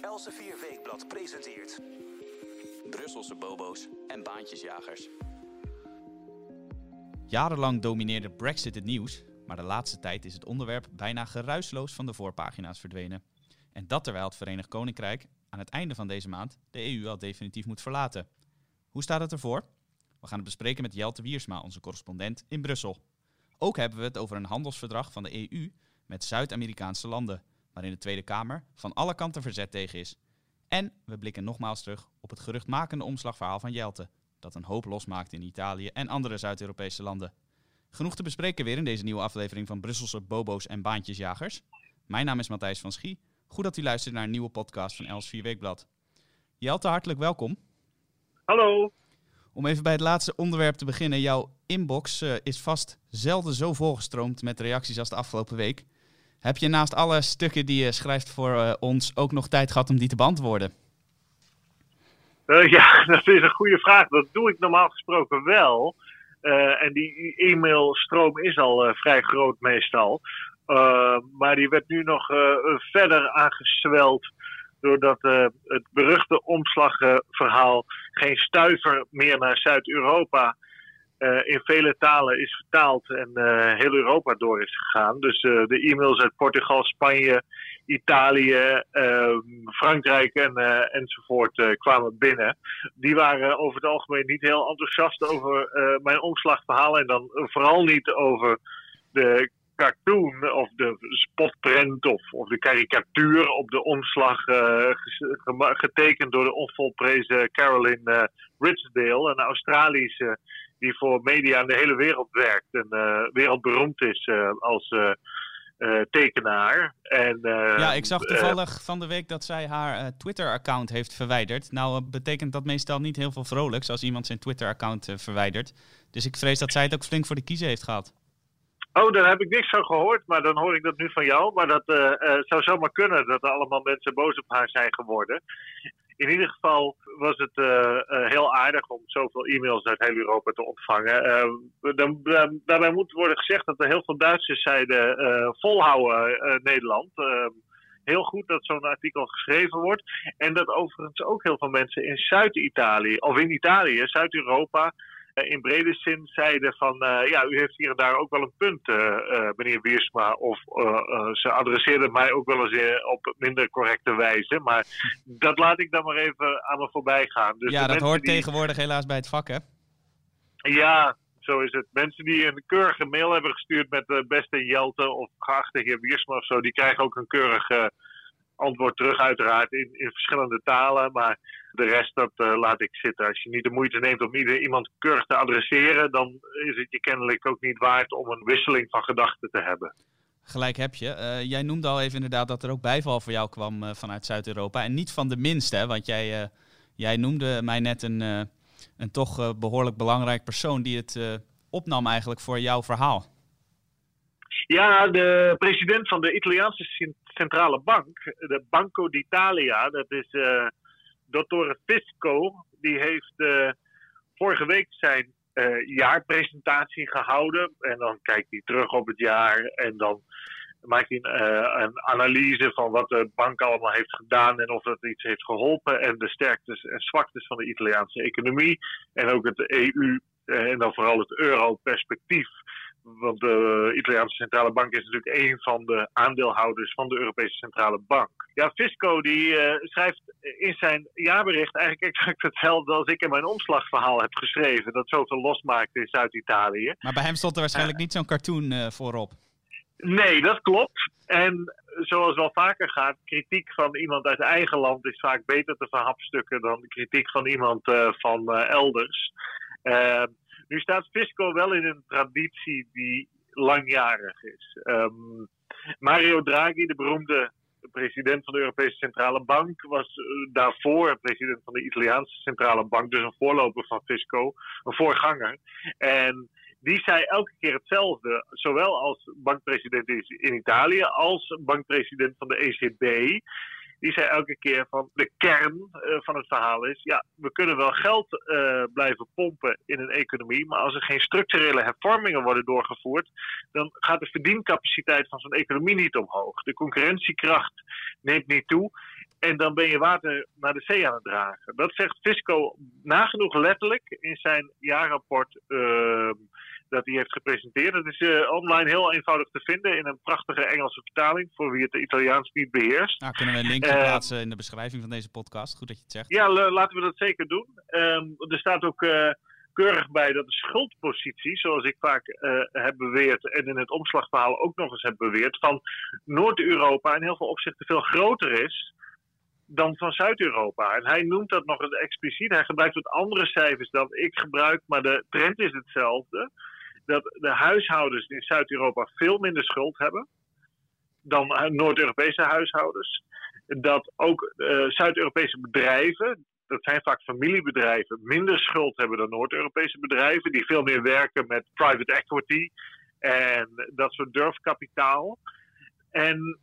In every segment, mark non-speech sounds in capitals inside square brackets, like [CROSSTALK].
Elsevier Weekblad presenteert... Brusselse bobo's en baantjesjagers. Jarenlang domineerde Brexit het nieuws, maar de laatste tijd is het onderwerp bijna geruisloos van de voorpagina's verdwenen. En dat terwijl het Verenigd Koninkrijk aan het einde van deze maand de EU al definitief moet verlaten. Hoe staat het ervoor? We gaan het bespreken met Jelte Wiersma, onze correspondent in Brussel. Ook hebben we het over een handelsverdrag van de EU met Zuid-Amerikaanse landen, waarin de Tweede Kamer van alle kanten verzet tegen is. En we blikken nogmaals terug op het geruchtmakende omslagverhaal van Jelte, dat een hoop losmaakt in Italië en andere Zuid-Europese landen. Genoeg te bespreken weer in deze nieuwe aflevering van Brusselse Bobo's en Baantjesjagers. Mijn naam is Matthijs van Schie. Goed dat u luistert naar een nieuwe podcast van Els 4 Weekblad. Jelte, hartelijk welkom. Hallo. Om even bij het laatste onderwerp te beginnen. Jouw inbox uh, is vast zelden zo volgestroomd met reacties als de afgelopen week. Heb je naast alle stukken die je schrijft voor uh, ons ook nog tijd gehad om die te beantwoorden? Uh, ja, [LAUGHS] dat is een goede vraag. Dat doe ik normaal gesproken wel. en die e-mailstroom is al vrij groot meestal. maar die werd nu nog verder aangesweld doordat het beruchte omslagverhaal geen stuiver meer naar Zuid-Europa in vele talen is vertaald en uh, heel Europa door is gegaan. Dus de e-mails uit Portugal, Spanje, Italië, ehm, Frankrijk en, enzovoort kwamen binnen. Die waren over het algemeen niet heel enthousiast over mijn omslagverhaal en dan vooral niet over de cartoon of de spotprint of, of de karikatuur op de omslag getekend door de onvolprezen Caroline uh, een Australische die voor media in de hele wereld werkt en uh, wereldberoemd is als tekenaar. En, ja, ik zag toevallig van de week dat zij haar Twitter-account heeft verwijderd. Nou, betekent dat meestal niet heel veel vrolijks als iemand zijn Twitter-account verwijdert. Dus ik vrees dat zij het ook flink voor de kiezen heeft gehad. Oh, daar heb ik niks van gehoord, maar dan hoor ik dat nu van jou. Maar dat uh, uh, zou zomaar kunnen dat er allemaal mensen boos op haar zijn geworden. In ieder geval was het uh, heel aardig om zoveel e-mails uit heel Europa te ontvangen. Dan, daarbij moet worden gezegd dat er heel veel Duitsers zeiden volhouden Nederland. heel goed dat zo'n artikel geschreven wordt. En dat overigens ook heel veel mensen in Zuid-Italië, of in Italië, Zuid-Europa, eh, in brede zin zeiden van uh, ja, u heeft hier en daar ook wel een punt, uh, meneer Wiersma. Of ze adresseerden mij ook wel eens op minder correcte wijze. Maar dat laat ik dan maar even aan me voorbij gaan. Dus ja, dat hoort tegenwoordig helaas bij het vak, hè? Ja, zo is het. Mensen die een keurige mail hebben gestuurd met de beste Jelte of geachte heer Wiersma of zo, die krijgen ook een keurig antwoord terug, uiteraard in, in verschillende talen. Maar de rest, dat uh, laat ik zitten. Als je niet de moeite neemt om ieder, iemand keurig te adresseren, dan is het je kennelijk ook niet waard om een wisseling van gedachten te hebben. Gelijk heb je. Uh, jij noemde al even inderdaad dat er ook bijval voor jou kwam uh, vanuit Zuid-Europa. En niet van de minste, hè? want jij, jij noemde mij net een, een toch behoorlijk belangrijk persoon die het opnam eigenlijk voor jouw verhaal. Ja, de president van de Italiaanse centrale bank, de Banco d'Italia, dat is Dottore Fisco, die heeft uh, vorige week zijn uh, jaarpresentatie gehouden. En dan kijkt hij terug op het jaar en dan maakt hij een, uh, een, analyse van wat de bank allemaal heeft gedaan en of dat iets heeft geholpen. En de sterktes en zwaktes van de Italiaanse economie. En ook het EU en dan vooral het euro-perspectief want de Italiaanse Centrale Bank is natuurlijk een van de aandeelhouders van de Europese Centrale Bank. Ja, Fisco die uh, schrijft in zijn jaarbericht eigenlijk exact hetzelfde als ik in mijn omslagverhaal heb geschreven. Dat zoveel losmaakt in Zuid-Italië. Maar bij hem stond er waarschijnlijk uh, niet zo'n cartoon uh, voorop. Nee, dat klopt. En zoals wel vaker gaat, kritiek van iemand uit eigen land is vaak beter te verhapstukken dan kritiek van iemand van elders. Nu staat Fisco wel in een traditie die langjarig is. Um, Mario Draghi, de beroemde president van de Europese Centrale Bank, was uh, daarvoor president van de Italiaanse Centrale Bank, dus een voorloper van Fisco, een voorganger. En die zei elke keer hetzelfde, zowel als bankpresident in Italië als bankpresident van de ECB die zei elke keer van de kern uh, van het verhaal is, ja, we kunnen wel geld uh, blijven pompen in een economie, maar als er geen structurele hervormingen worden doorgevoerd, dan gaat de verdiencapaciteit van zo'n economie niet omhoog. De concurrentiekracht neemt niet toe. En dan ben je water naar de zee aan het dragen. Dat zegt Fisco nagenoeg letterlijk in zijn jaarrapport uh, dat hij heeft gepresenteerd. Het is uh, online heel eenvoudig te vinden in een prachtige Engelse vertaling voor wie het Italiaans niet beheerst. Nou, kunnen we een linkje uh, plaatsen in de beschrijving van deze podcast? Goed dat je het zegt. Ja, laten we dat zeker doen. Um, er staat ook uh, keurig bij dat de schuldpositie, zoals ik vaak heb beweerd en in het omslagverhaal ook nog eens heb beweerd, van Noord-Europa in heel veel opzichten veel groter is dan van Zuid-Europa. En hij noemt dat nog eens expliciet. Hij gebruikt wat andere cijfers dan ik gebruik, maar de trend is hetzelfde dat de huishoudens in Zuid-Europa veel minder schuld hebben dan Noord-Europese huishoudens. Dat ook uh, Zuid-Europese bedrijven, dat zijn vaak familiebedrijven, minder schuld hebben dan Noord-Europese bedrijven, die veel meer werken met private equity en dat soort durfkapitaal. En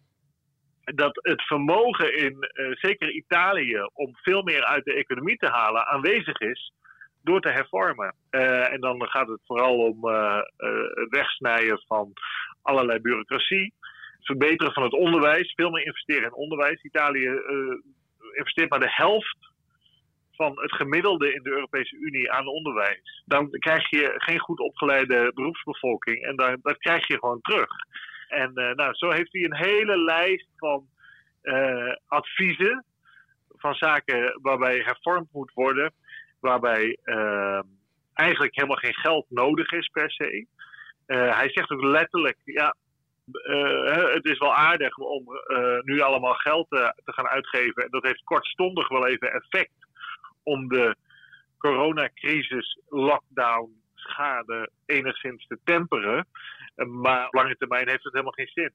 dat het vermogen in uh, zeker Italië om veel meer uit de economie te halen aanwezig is door te hervormen. Uh, en dan gaat het vooral om uh, het wegsnijden van allerlei bureaucratie. Verbeteren van het onderwijs. Veel meer investeren in onderwijs. Italië investeert maar de helft van het gemiddelde in de Europese Unie aan onderwijs. Dan krijg je geen goed opgeleide beroepsbevolking. En dan, dat krijg je gewoon terug. En nou, zo heeft hij een hele lijst van adviezen. Van zaken waarbij hervormd moet worden waarbij uh, eigenlijk helemaal geen geld nodig is per se. Uh, hij zegt ook letterlijk, ja, uh, het is wel aardig om nu allemaal geld te gaan uitgeven. En dat heeft kortstondig wel even effect om de coronacrisis, lockdown, schade enigszins te temperen. maar op lange termijn heeft het helemaal geen zin.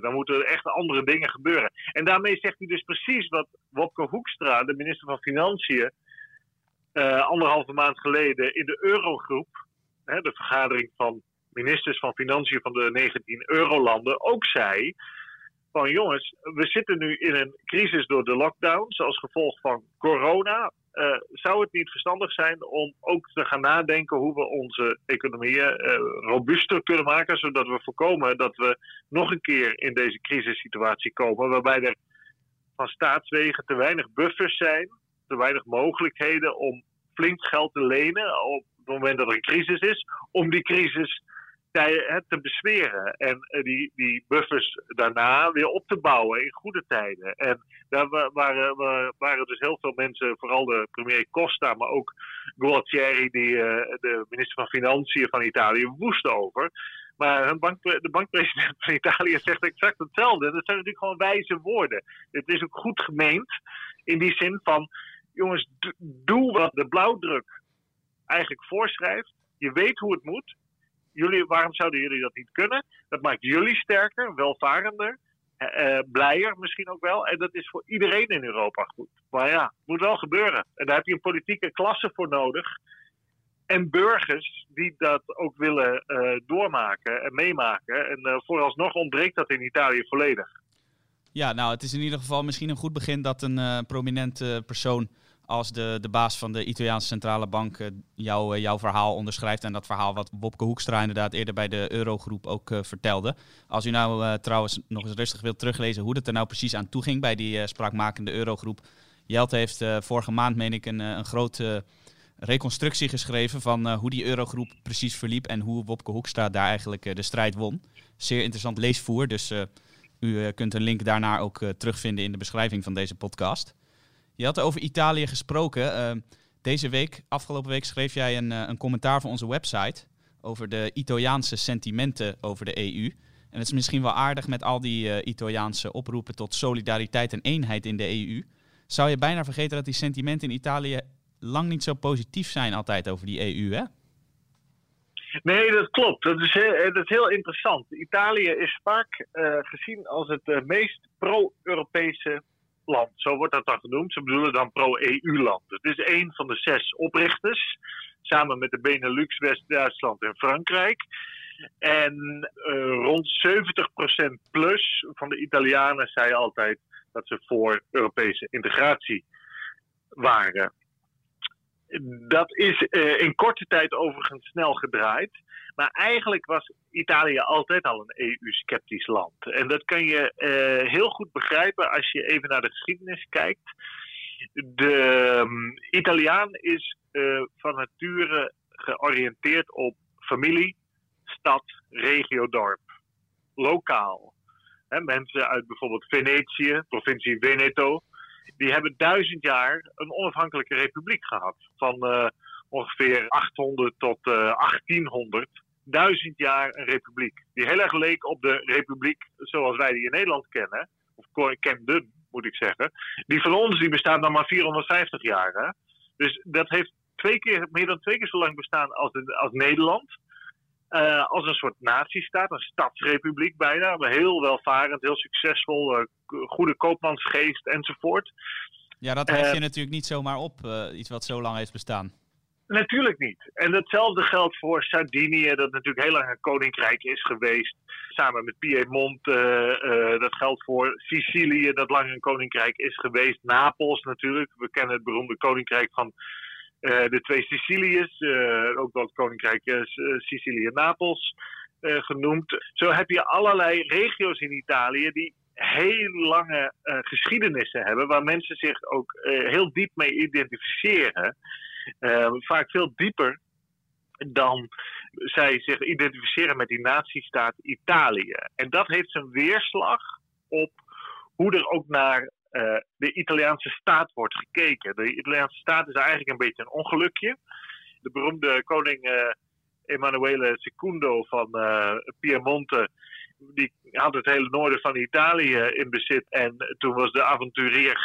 Dan moeten er echt andere dingen gebeuren. En daarmee zegt hij dus precies wat Wopke Hoekstra, de minister van Financiën, uh, anderhalve maand geleden in de Eurogroep, hè, de vergadering van ministers van Financiën van de 19 Eurolanden, ook zei: van jongens, we zitten nu in een crisis door de lockdown, als gevolg van corona. Uh, zou het niet verstandig zijn om ook te gaan nadenken hoe we onze economieën uh, robuuster kunnen maken, zodat we voorkomen dat we nog een keer in deze crisissituatie komen, waarbij er van staatswegen te weinig buffers zijn te weinig mogelijkheden om flink geld te lenen op het moment dat er een crisis is, om die crisis te besweren en eh, die, die buffers daarna weer op te bouwen in goede tijden. En daar waren, waren dus heel veel mensen, vooral de premier Costa, maar ook Gualtieri, die, eh, de minister van Financiën van Italië, woest over. Maar hun bank, de bankpresident van Italië zegt exact hetzelfde. Dat zijn natuurlijk gewoon wijze woorden. Het is ook goed gemeend in die zin van jongens, doe wat de blauwdruk eigenlijk voorschrijft. Je weet hoe het moet. Jullie, waarom zouden jullie dat niet kunnen? Dat maakt jullie sterker, welvarender, eh, eh, blijer misschien ook wel. En dat is voor iedereen in Europa goed. Maar ja, het moet wel gebeuren. En daar heb je een politieke klasse voor nodig. En burgers die dat ook willen uh, doormaken en meemaken. En uh, vooralsnog ontbreekt dat in Italië volledig. Ja, nou, het is in ieder geval misschien een goed begin dat een prominente persoon als de, de baas van de Italiaanse Centrale Bank uh, jou, uh, jouw verhaal onderschrijft. En dat verhaal wat Wopke Hoekstra inderdaad eerder bij de Eurogroep ook uh, vertelde. Als u nou trouwens nog eens rustig wilt teruglezen hoe het er nou precies aan toe ging bij die spraakmakende Eurogroep. Jelte heeft vorige maand, meen ik, een, een grote reconstructie geschreven van hoe die Eurogroep precies verliep. En hoe Wopke Hoekstra daar eigenlijk de strijd won. Zeer interessant leesvoer, dus u kunt een link daarnaar ook terugvinden in de beschrijving van deze podcast. Je had over Italië gesproken. Uh, deze week, afgelopen week, schreef jij een, uh, een commentaar voor onze website over de Italiaanse sentimenten over de EU. En het is misschien wel aardig met al die uh, Italiaanse oproepen tot solidariteit en eenheid in de EU. Zou je bijna vergeten dat die sentimenten in Italië lang niet zo positief zijn altijd over die EU, hè? Nee, dat klopt. Dat is, heel, dat is heel interessant. Italië is vaak gezien als het meest pro-Europese Zo wordt dat dan genoemd. Ze bedoelen dan pro-EU-land. Het is een van de zes oprichters, samen met de Benelux, West-Duitsland en Frankrijk. En uh, rond 70% plus van de Italianen zei altijd dat ze voor Europese integratie waren. Dat is uh, in korte tijd overigens snel gedraaid. Maar eigenlijk was Italië altijd al een EU-sceptisch land. En dat kan je uh, heel goed begrijpen als je even naar de geschiedenis kijkt. De um, Italiaan is uh, van nature georiënteerd op familie, stad, regio, dorp. Lokaal. Mensen uit bijvoorbeeld Venetië, provincie Veneto, die hebben duizend jaar een onafhankelijke republiek gehad. Van uh, ongeveer 800 tot uh, 1800. Duizend jaar een republiek. Die heel erg leek op de republiek zoals wij die in Nederland kennen. Of kenden, moet ik zeggen. Die van ons die bestaat nog maar 450 jaar. Hè? Dus dat heeft twee keer, meer dan twee keer zo lang bestaan als, als Nederland. Uh, als een soort natiestaat, een stadsrepubliek bijna. Heel welvarend, heel succesvol, uh, goede koopmansgeest enzovoort. Ja, dat hef je uh, natuurlijk niet zomaar op, iets wat zo lang heeft bestaan. Natuurlijk niet. En hetzelfde geldt voor Sardinië, dat natuurlijk heel lang een koninkrijk is geweest. Samen met Piemont. dat geldt voor Sicilië, dat lang een koninkrijk is geweest. Napels natuurlijk. We kennen het beroemde koninkrijk van uh, de twee Siciliërs, ook wel het Koninkrijk Sicilië-Napels genoemd. Zo heb je allerlei regio's in Italië die heel lange geschiedenissen hebben, waar mensen zich ook heel diep mee identificeren. Vaak veel dieper dan zij zich identificeren met die natiestaat Italië. En dat heeft zijn weerslag op hoe er ook naar uh, de Italiaanse staat wordt gekeken. De Italiaanse staat is eigenlijk een beetje een ongelukje. De beroemde koning uh, Emanuele II van uh, Piemonte, die had het hele noorden van Italië in bezit. En toen was de avonturier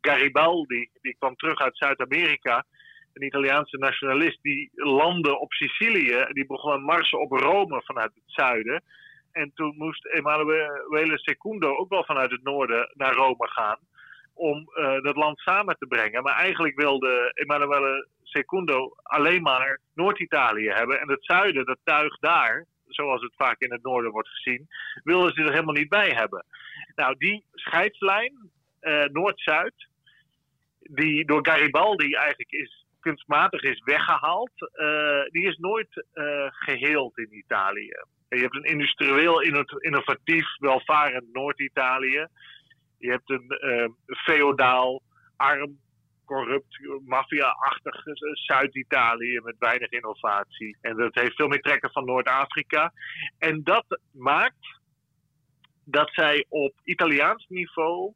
Garibaldi, die kwam terug uit Zuid-Amerika een Italiaanse nationalist, die landde op Sicilië. Die begon een mars op Rome vanuit het zuiden. En toen moest Emanuele II ook wel vanuit het noorden naar Rome gaan. Om uh, dat land samen te brengen. Maar eigenlijk wilde Emanuele II alleen maar Noord-Italië hebben. En het zuiden, dat tuig daar, zoals het vaak in het noorden wordt gezien, wilden ze er helemaal niet bij hebben. Nou, die scheidslijn, uh, Noord-Zuid, die door Garibaldi eigenlijk is kunstmatig is weggehaald, uh, die is nooit uh, geheeld in Italië. Je hebt een industrieel innovatief welvarend Noord-Italië. Je hebt een uh, feodaal, arm, corrupt, maffia-achtig Zuid-Italië met weinig innovatie. En dat heeft veel meer trekken van Noord-Afrika. En dat maakt dat zij op Italiaans niveau,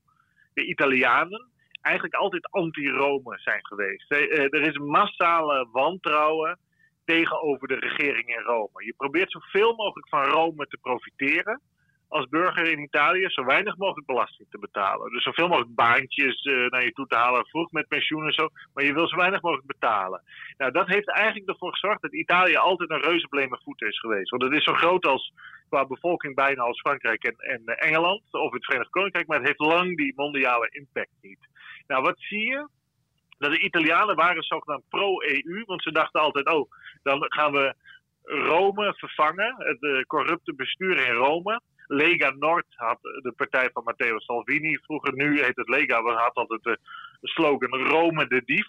de Italianen, eigenlijk altijd anti-Rome zijn geweest. Er is massale wantrouwen tegenover de regering in Rome. Je probeert zoveel mogelijk van Rome te profiteren als burger in Italië zo weinig mogelijk belasting te betalen. Dus zoveel mogelijk baantjes uh, naar je toe te halen, vroeg met pensioen en zo. Maar je wil zo weinig mogelijk betalen. Nou, dat heeft eigenlijk ervoor gezorgd dat Italië altijd een reuzebleme voet is geweest. Want het is zo groot als qua bevolking bijna als Frankrijk en, en Engeland of het Verenigd Koninkrijk. Maar het heeft lang die mondiale impact niet. Nou, wat zie je? Dat de Italianen waren zogenaamd pro-EU, want ze dachten altijd, oh, dan gaan we Rome vervangen, het uh, corrupte bestuur in Rome. Lega Nord had de partij van Matteo Salvini. Vroeger, nu heet het Lega, we had altijd de slogan Rome de dief.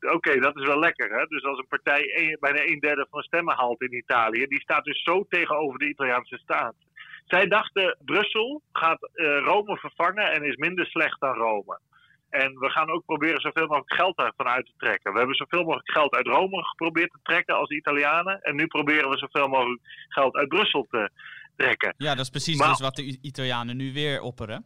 Oké, dat is wel lekker. Hè? Dus als een partij bijna een derde van de stemmen haalt in Italië, die staat dus zo tegenover de Italiaanse staat. Zij dachten, Brussel gaat uh, Rome vervangen en is minder slecht dan Rome. En we gaan ook proberen zoveel mogelijk geld ervan uit te trekken. We hebben zoveel mogelijk geld uit Rome geprobeerd te trekken als Italianen. En nu proberen we zoveel mogelijk geld uit Brussel te trekken. Ja, dat is precies maar, dus wat de Italianen nu weer opperen.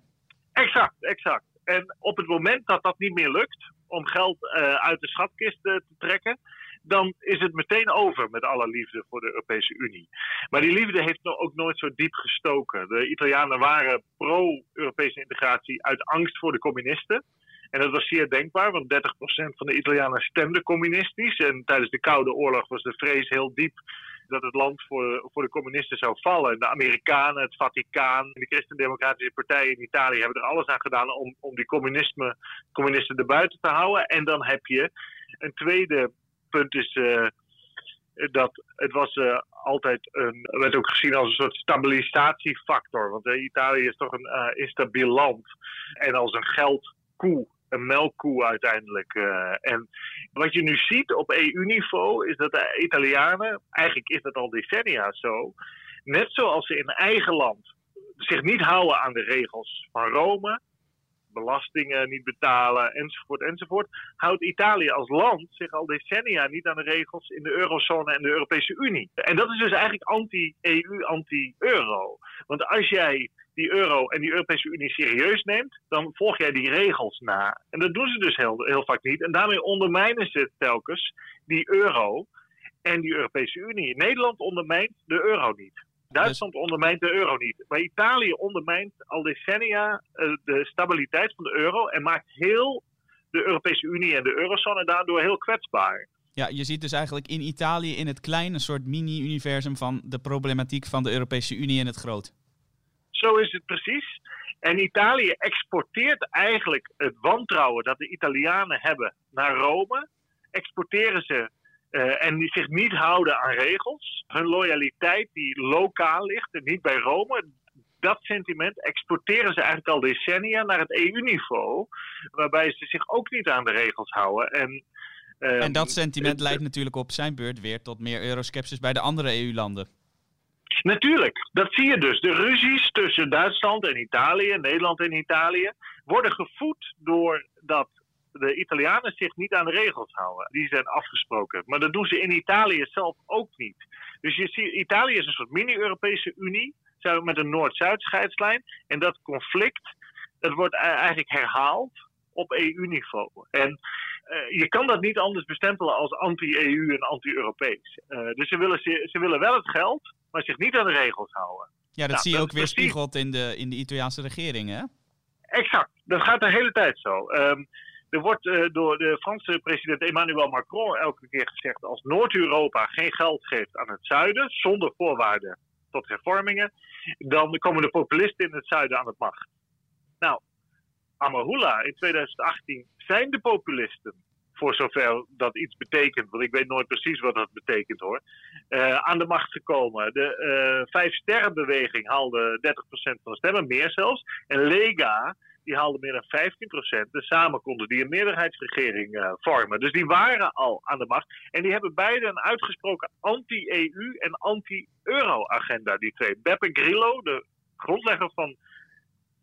Exact, exact. En op het moment dat dat niet meer lukt om geld uh, uit de schatkist uh, te trekken, dan is het meteen over met alle liefde voor de Europese Unie. Maar die liefde heeft ook nooit zo diep gestoken. De Italianen waren pro-Europese integratie uit angst voor de communisten. En dat was zeer denkbaar, want 30% van de Italianen stemde communistisch. En tijdens de Koude Oorlog was de vrees heel diep dat het land voor, voor de communisten zou vallen. De Amerikanen, het Vaticaan en de Christendemocratische partijen in Italië hebben er alles aan gedaan om, om die communisme, communisten erbuiten te houden. En dan heb je een tweede punt is uh, dat het was uh, altijd een, werd ook gezien als een soort stabilisatiefactor. Want uh, Italië is toch een instabiel land. En als een geldkoe een melkkoe uiteindelijk. en wat je nu ziet op EU-niveau is dat de Italianen, eigenlijk is dat al decennia zo, net zoals ze in eigen land zich niet houden aan de regels van Rome, belastingen niet betalen, enzovoort, enzovoort, houdt Italië als land zich al decennia niet aan de regels in de eurozone en de Europese Unie. En dat is dus eigenlijk anti-EU, anti-euro. Want als jij die euro en die Europese Unie serieus neemt, dan volg jij die regels na. En dat doen ze dus heel, heel vaak niet. En daarmee ondermijnen ze telkens die euro en die Europese Unie. Nederland ondermijnt de euro niet. Duitsland ondermijnt de euro niet. Maar Italië ondermijnt al decennia uh, de stabiliteit van de euro en maakt heel de Europese Unie en de eurozone daardoor heel kwetsbaar. Ja, je ziet dus eigenlijk in Italië in het klein een soort mini-universum van de problematiek van de Europese Unie in het groot. Zo is het precies. En Italië exporteert eigenlijk het wantrouwen dat de Italianen hebben naar Rome. Exporteren ze uh, en die zich niet houden aan regels. Hun loyaliteit die lokaal ligt en niet bij Rome. Dat sentiment exporteren ze eigenlijk al decennia naar het EU-niveau. Waarbij ze zich ook niet aan de regels houden. En, uh, en dat sentiment leidt natuurlijk op zijn beurt weer tot meer euroskepsis bij de andere EU-landen. Natuurlijk, dat zie je dus. De ruzies tussen Duitsland en Italië, Nederland en Italië, worden gevoed door dat de Italianen zich niet aan de regels houden. Die zijn afgesproken. Maar dat doen ze in Italië zelf ook niet. Dus je ziet, Italië is een soort mini-Europese Unie, met een Noord-Zuid scheidslijn. En dat conflict, dat wordt eigenlijk herhaald op EU-niveau. En uh, je kan dat niet anders bestempelen als anti-EU en anti-Europees. Uh, dus ze willen, ze willen wel het geld, maar zich niet aan de regels houden. Ja, dat nou, zie je ook weer spiegeld in de, in de Italiaanse regering, hè? Exact. Dat gaat de hele tijd zo. Um, er wordt uh, door de Franse president Emmanuel Macron elke keer gezegd: als Noord-Europa geen geld geeft aan het zuiden, zonder voorwaarden tot hervormingen, dan komen de populisten in het zuiden aan het macht. Nou, Amahula in 2018 zijn de populisten, voor zover dat iets betekent, want ik weet nooit precies wat dat betekent hoor, uh, aan de macht gekomen. De uh, Vijf Sterrenbeweging haalde 30% van de stemmen, meer zelfs. En Lega die haalden meer dan 15%. Dus samen konden die een meerderheidsregering uh, vormen. Dus die waren al aan de macht. En die hebben beide een uitgesproken anti-EU en anti-euro-agenda, die twee. Beppe Grillo, de grondlegger van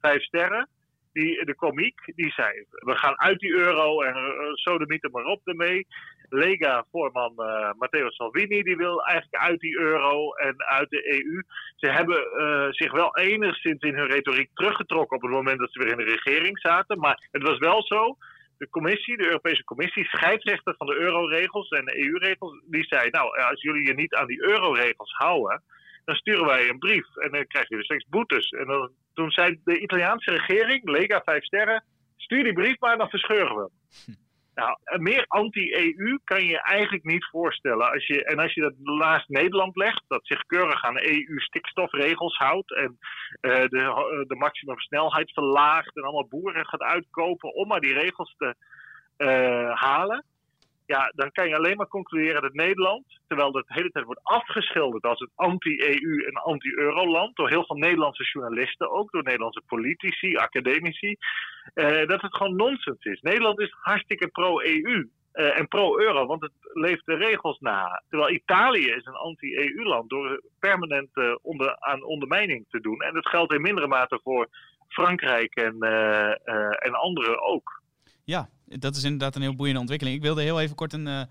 Vijf Sterren, die, de komiek, die zei: We gaan uit die euro en uh, er maar op ermee. Lega-voorman uh, Matteo Salvini die wil eigenlijk uit die euro en uit de EU. Ze hebben zich wel enigszins in hun retoriek teruggetrokken op het moment dat ze weer in de regering zaten. Maar het was wel zo. De commissie, de Europese Commissie, scheidsrechter van de euroregels en de EU-regels, die zei: Nou, als jullie je niet aan die euroregels houden, dan sturen wij een brief en dan krijg je dus straks boetes. En dan, toen zei de Italiaanse regering, Lega 5 sterren, stuur die brief maar, dan verscheuren we hem. Nou, meer anti-EU kan je eigenlijk niet voorstellen. Als je, en als je dat naast Nederland legt, dat zich keurig aan EU-stikstofregels houdt en uh, de, de maximumsnelheid verlaagt en allemaal boeren gaat uitkopen om maar die regels te uh, halen ja, dan kan je alleen maar concluderen dat Nederland, terwijl dat de hele tijd wordt afgeschilderd als een anti-EU en anti-Euro-land, door heel veel Nederlandse journalisten ook, door Nederlandse politici, academici, eh, dat het gewoon nonsens is. Nederland is hartstikke pro-EU. Uh, en pro-euro, want het leeft de regels na. Terwijl Italië is een anti-EU-land door permanent uh, onder, aan ondermijning te doen. En dat geldt in mindere mate voor Frankrijk en, uh, en anderen ook. Ja, dat is inderdaad een heel boeiende ontwikkeling. Ik wilde heel even kort een, uh,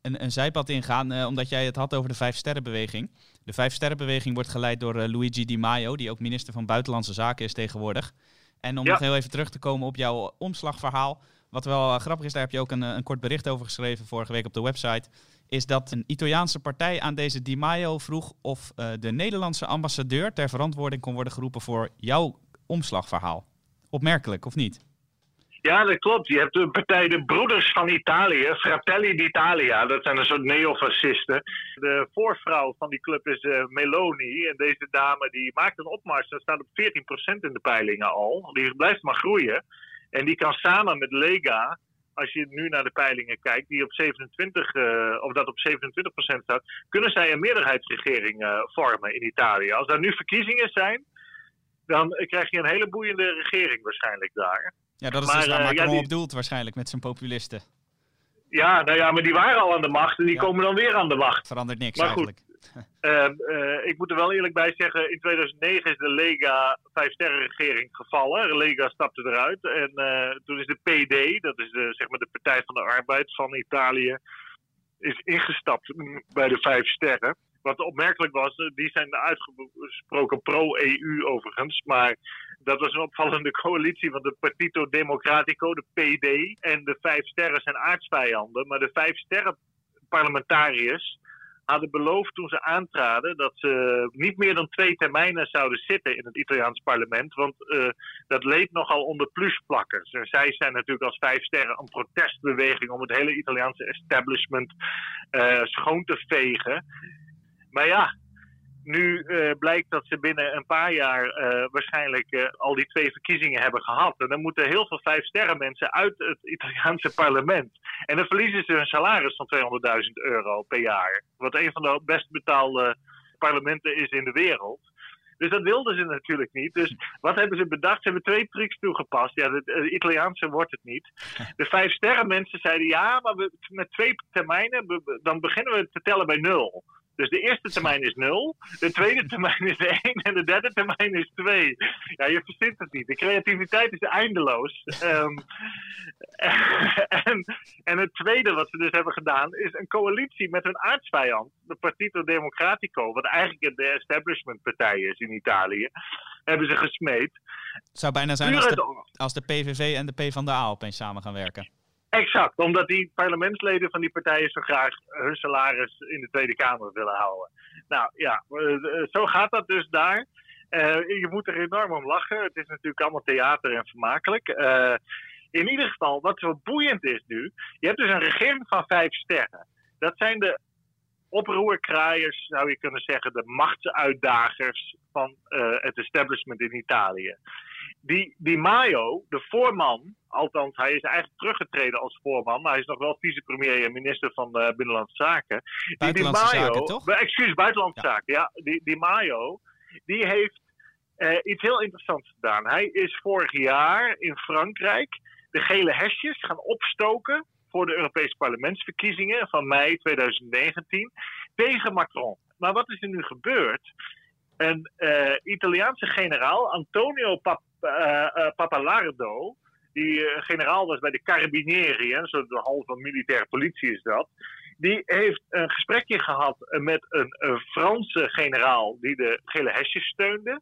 een, een zijpad ingaan, uh, omdat jij het had over de Vijf Sterrenbeweging. De Vijf Sterrenbeweging wordt geleid door uh, Luigi Di Maio, die ook minister van Buitenlandse Zaken is tegenwoordig. En om nog heel even terug te komen op jouw omslagverhaal. Wat wel grappig is, daar heb je ook een, een kort bericht over geschreven vorige week op de website. Is dat een Italiaanse partij aan deze Di Maio vroeg of de Nederlandse ambassadeur ter verantwoording kon worden geroepen voor jouw omslagverhaal. Opmerkelijk, of niet? Ja, dat klopt. Je hebt de partij de Broeders van Italië, Fratelli d'Italia. Dat zijn een soort neofascisten. De voorvrouw van die club is uh, Meloni. En deze dame die maakt een opmars en staat op 14% in de peilingen al. Die blijft maar groeien. En die kan samen met Lega als je nu naar de peilingen kijkt, die op 27, uh, of dat op 27% staat, kunnen zij een meerderheidsregering uh, vormen in Italië. Als er nu verkiezingen zijn, dan krijg je een hele boeiende regering waarschijnlijk daar. Ja, dat is Maar, dus waar eh, Macron ja, die- op doelt waarschijnlijk met zijn populisten. Ja, nou ja, maar die waren al aan de macht en die Ja. komen dan weer aan de macht. Verandert niks Maar goed. eigenlijk. [LAUGHS] Ehm, eh, ik moet er wel eerlijk bij zeggen, in 2009 is de Lega vijfsterrenregering gevallen. De Lega stapte eruit en eh, toen is de PD, dat is de, zeg maar de Partij van de Arbeid van Italië, is ingestapt bij de vijf sterren. Wat opmerkelijk was, eh, die zijn uitgesproken pro-EU overigens, maar dat was een opvallende [LAUGHS] coalitie van de Partito Democratico, de PD, en de vijf sterren zijn aardsvijanden. Maar de vijf sterren parlementariërs hadden beloofd toen ze aantraden dat ze niet meer dan twee termijnen zouden zitten in het Italiaans parlement. Want eh, dat leed nogal onder plusplakkers. En zij zijn natuurlijk als vijf sterren een protestbeweging om het hele Italiaanse establishment eh, schoon te vegen. Maar ja, nu eh, blijkt dat ze binnen een paar jaar eh, waarschijnlijk eh, al die twee verkiezingen hebben gehad. En dan moeten heel veel vijf sterren mensen uit het Italiaanse [LAUGHS] parlement. En dan verliezen ze hun salaris van 200.000 euro per jaar. Wat een van de best betaalde parlementen is in de wereld. Dus dat wilden ze natuurlijk niet. Dus wat hebben ze bedacht? Ze hebben twee trucs toegepast. Ja, het Italiaanse wordt het niet. [LAUGHS] De vijf sterren mensen zeiden ja, maar we, met twee termijnen, dan beginnen we te tellen bij nul. Dus de eerste termijn is nul, de tweede [LAUGHS] termijn is één en de derde termijn is twee. Ja, je verzint het niet. De creativiteit is eindeloos. Ehm, [LAUGHS] en, en het tweede wat ze dus hebben gedaan is een coalitie met hun aardsvijand, de Partito Democratico, wat eigenlijk de establishmentpartij is in Italië, hebben ze gesmeed. Het zou bijna zijn als de, als de PVV en de PvdA opeens samen gaan werken. Exact, omdat die parlementsleden van die partijen zo graag hun salaris in de Tweede Kamer willen houden. Nou ja, eh, eh, zo gaat dat dus daar. Eh, je moet er enorm om lachen. Het is natuurlijk allemaal theater en vermakelijk. In ieder geval, wat zo boeiend is nu, je hebt dus een regering van vijf sterren. Dat zijn de oproerkraaiers, zou je kunnen zeggen, de machtsuitdagers van het establishment in Italië. Die, die Maio, de voorman, althans hij is eigenlijk teruggetreden als voorman, maar hij is nog wel vicepremier en minister van eh, Binnenlandse Zaken. Die, Buitenlandse die zaken, toch? eh, Excuus, Buitenlandse Ja. Zaken, ja. Die, die Maio, die heeft eh, iets heel interessants gedaan. Hij is vorig jaar in Frankrijk de gele hesjes gaan opstoken voor de Europese parlementsverkiezingen van mei 2019 tegen Macron. Maar wat is er nu gebeurd? Een Italiaanse generaal, Antonio Pap Papalardo, die eh, generaal was bij de Carabinieri, hè, zo de halve militaire politie is dat. Die heeft een gesprekje gehad met een, een Franse generaal die de gele hesjes steunde.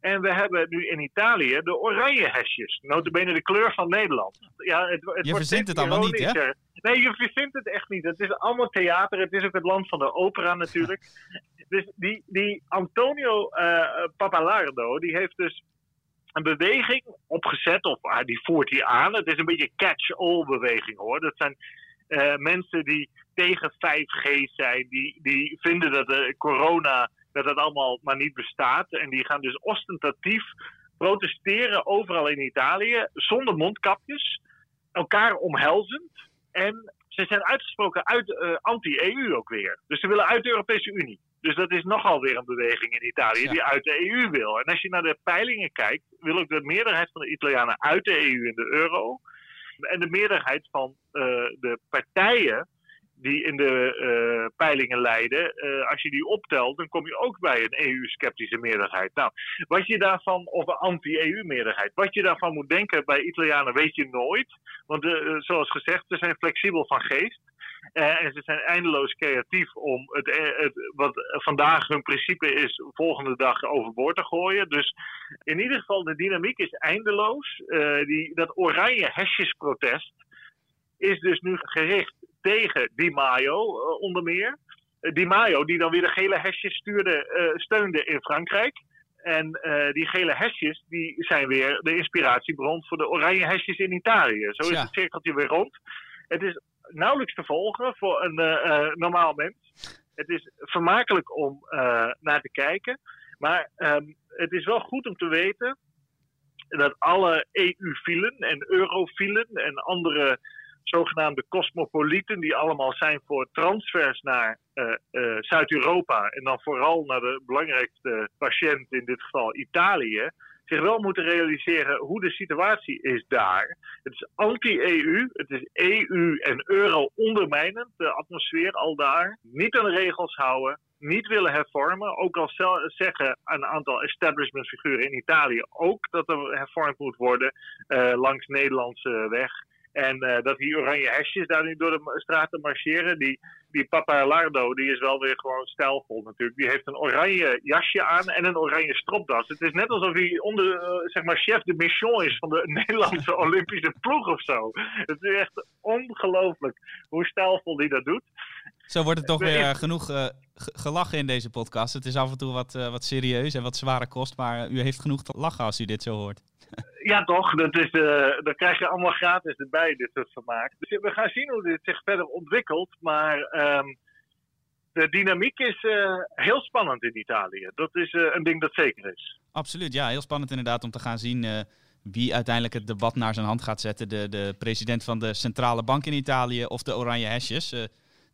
En we hebben nu in Italië de oranje hesjes. Notabene de kleur van Nederland. Ja, het, het Je verzint het allemaal niet, hè? Nee, je verzint het echt niet. Het is allemaal theater. Het is ook het land van de opera natuurlijk. [LAUGHS] dus die, die Antonio eh Papalardo, die heeft dus een beweging opgezet. Of ah, die voert die aan. Het is een beetje catch-all beweging hoor. Dat zijn eh, mensen die tegen 5G zijn. Die, die vinden dat de corona dat dat allemaal maar niet bestaat. En die gaan dus ostentatief protesteren overal in Italië, zonder mondkapjes, elkaar omhelzend. En ze zijn uitgesproken uit eh, anti-EU ook weer. Dus ze willen uit de Europese Unie. Dus dat is nogal weer een beweging in Italië Ja. die uit de EU wil. En als je naar de peilingen kijkt, wil ook de meerderheid van de Italianen uit de EU in de euro. En de meerderheid van eh, de partijen die in de eh, peilingen leiden, eh, als je die optelt, dan kom je ook bij een EU-sceptische meerderheid. Nou, wat je daarvan, of een anti-EU-meerderheid, wat je daarvan moet denken bij Italianen weet je nooit. Want zoals gezegd, ze zijn flexibel van geest. Eh, en ze zijn eindeloos creatief om het, eh, het, wat vandaag hun principe is, volgende dag overboord te gooien. Dus in ieder geval, de dynamiek is eindeloos. Eh, die, dat oranje hesjesprotest is dus nu gericht tegen Di Maio, onder meer. Di Maio, die dan weer de gele hesjes stuurde, steunde in Frankrijk. En die gele hesjes die zijn weer de inspiratiebron voor de oranje hesjes in Italië. Zo is het cirkeltje weer rond. Het is nauwelijks te volgen voor een eh, eh, normaal mens. Het is vermakelijk om eh, naar te kijken. Maar ehm, het is wel goed om te weten dat alle EU-fielen en Eurofielen en andere zogenaamde cosmopolieten, die allemaal zijn voor transfers naar Zuid-Europa en dan vooral naar de belangrijkste patiënt, in dit geval Italië, zich wel moeten realiseren hoe de situatie is daar. Het is anti-EU, het is EU en euro ondermijnend, de atmosfeer al daar. Niet aan regels houden, niet willen hervormen. Ook al zeggen een aantal establishmentfiguren in Italië ook dat er hervormd moet worden uh, langs Nederlandse weg. En uh, dat die oranje hesjes daar nu door de straten marcheren. Die, die Papa Lardo, die is wel weer gewoon stijlvol natuurlijk. Die heeft een oranje jasje aan en een oranje stropdas. Het is net alsof hij onder, uh, zeg maar, chef de mission is van de [LAUGHS] Nederlandse Olympische ploeg of zo. Het is echt ongelooflijk hoe stijlvol die dat doet. Zo wordt het toch weer genoeg uh, gelachen in deze podcast. Het is af en toe wat, wat serieus en wat zware kost, maar u heeft genoeg te lachen als u dit zo hoort. [LAUGHS] Ja, toch. Dat, is, dat krijg je allemaal gratis erbij, dit soort vermaak. Dus we gaan zien hoe dit zich verder ontwikkelt. Maar um, de dynamiek is heel spannend in Italië. Dat is een ding dat zeker is. Absoluut, ja. Heel spannend inderdaad om te gaan zien wie uiteindelijk het debat naar zijn hand gaat zetten. De, de president van de centrale bank in Italië of de oranje hesjes.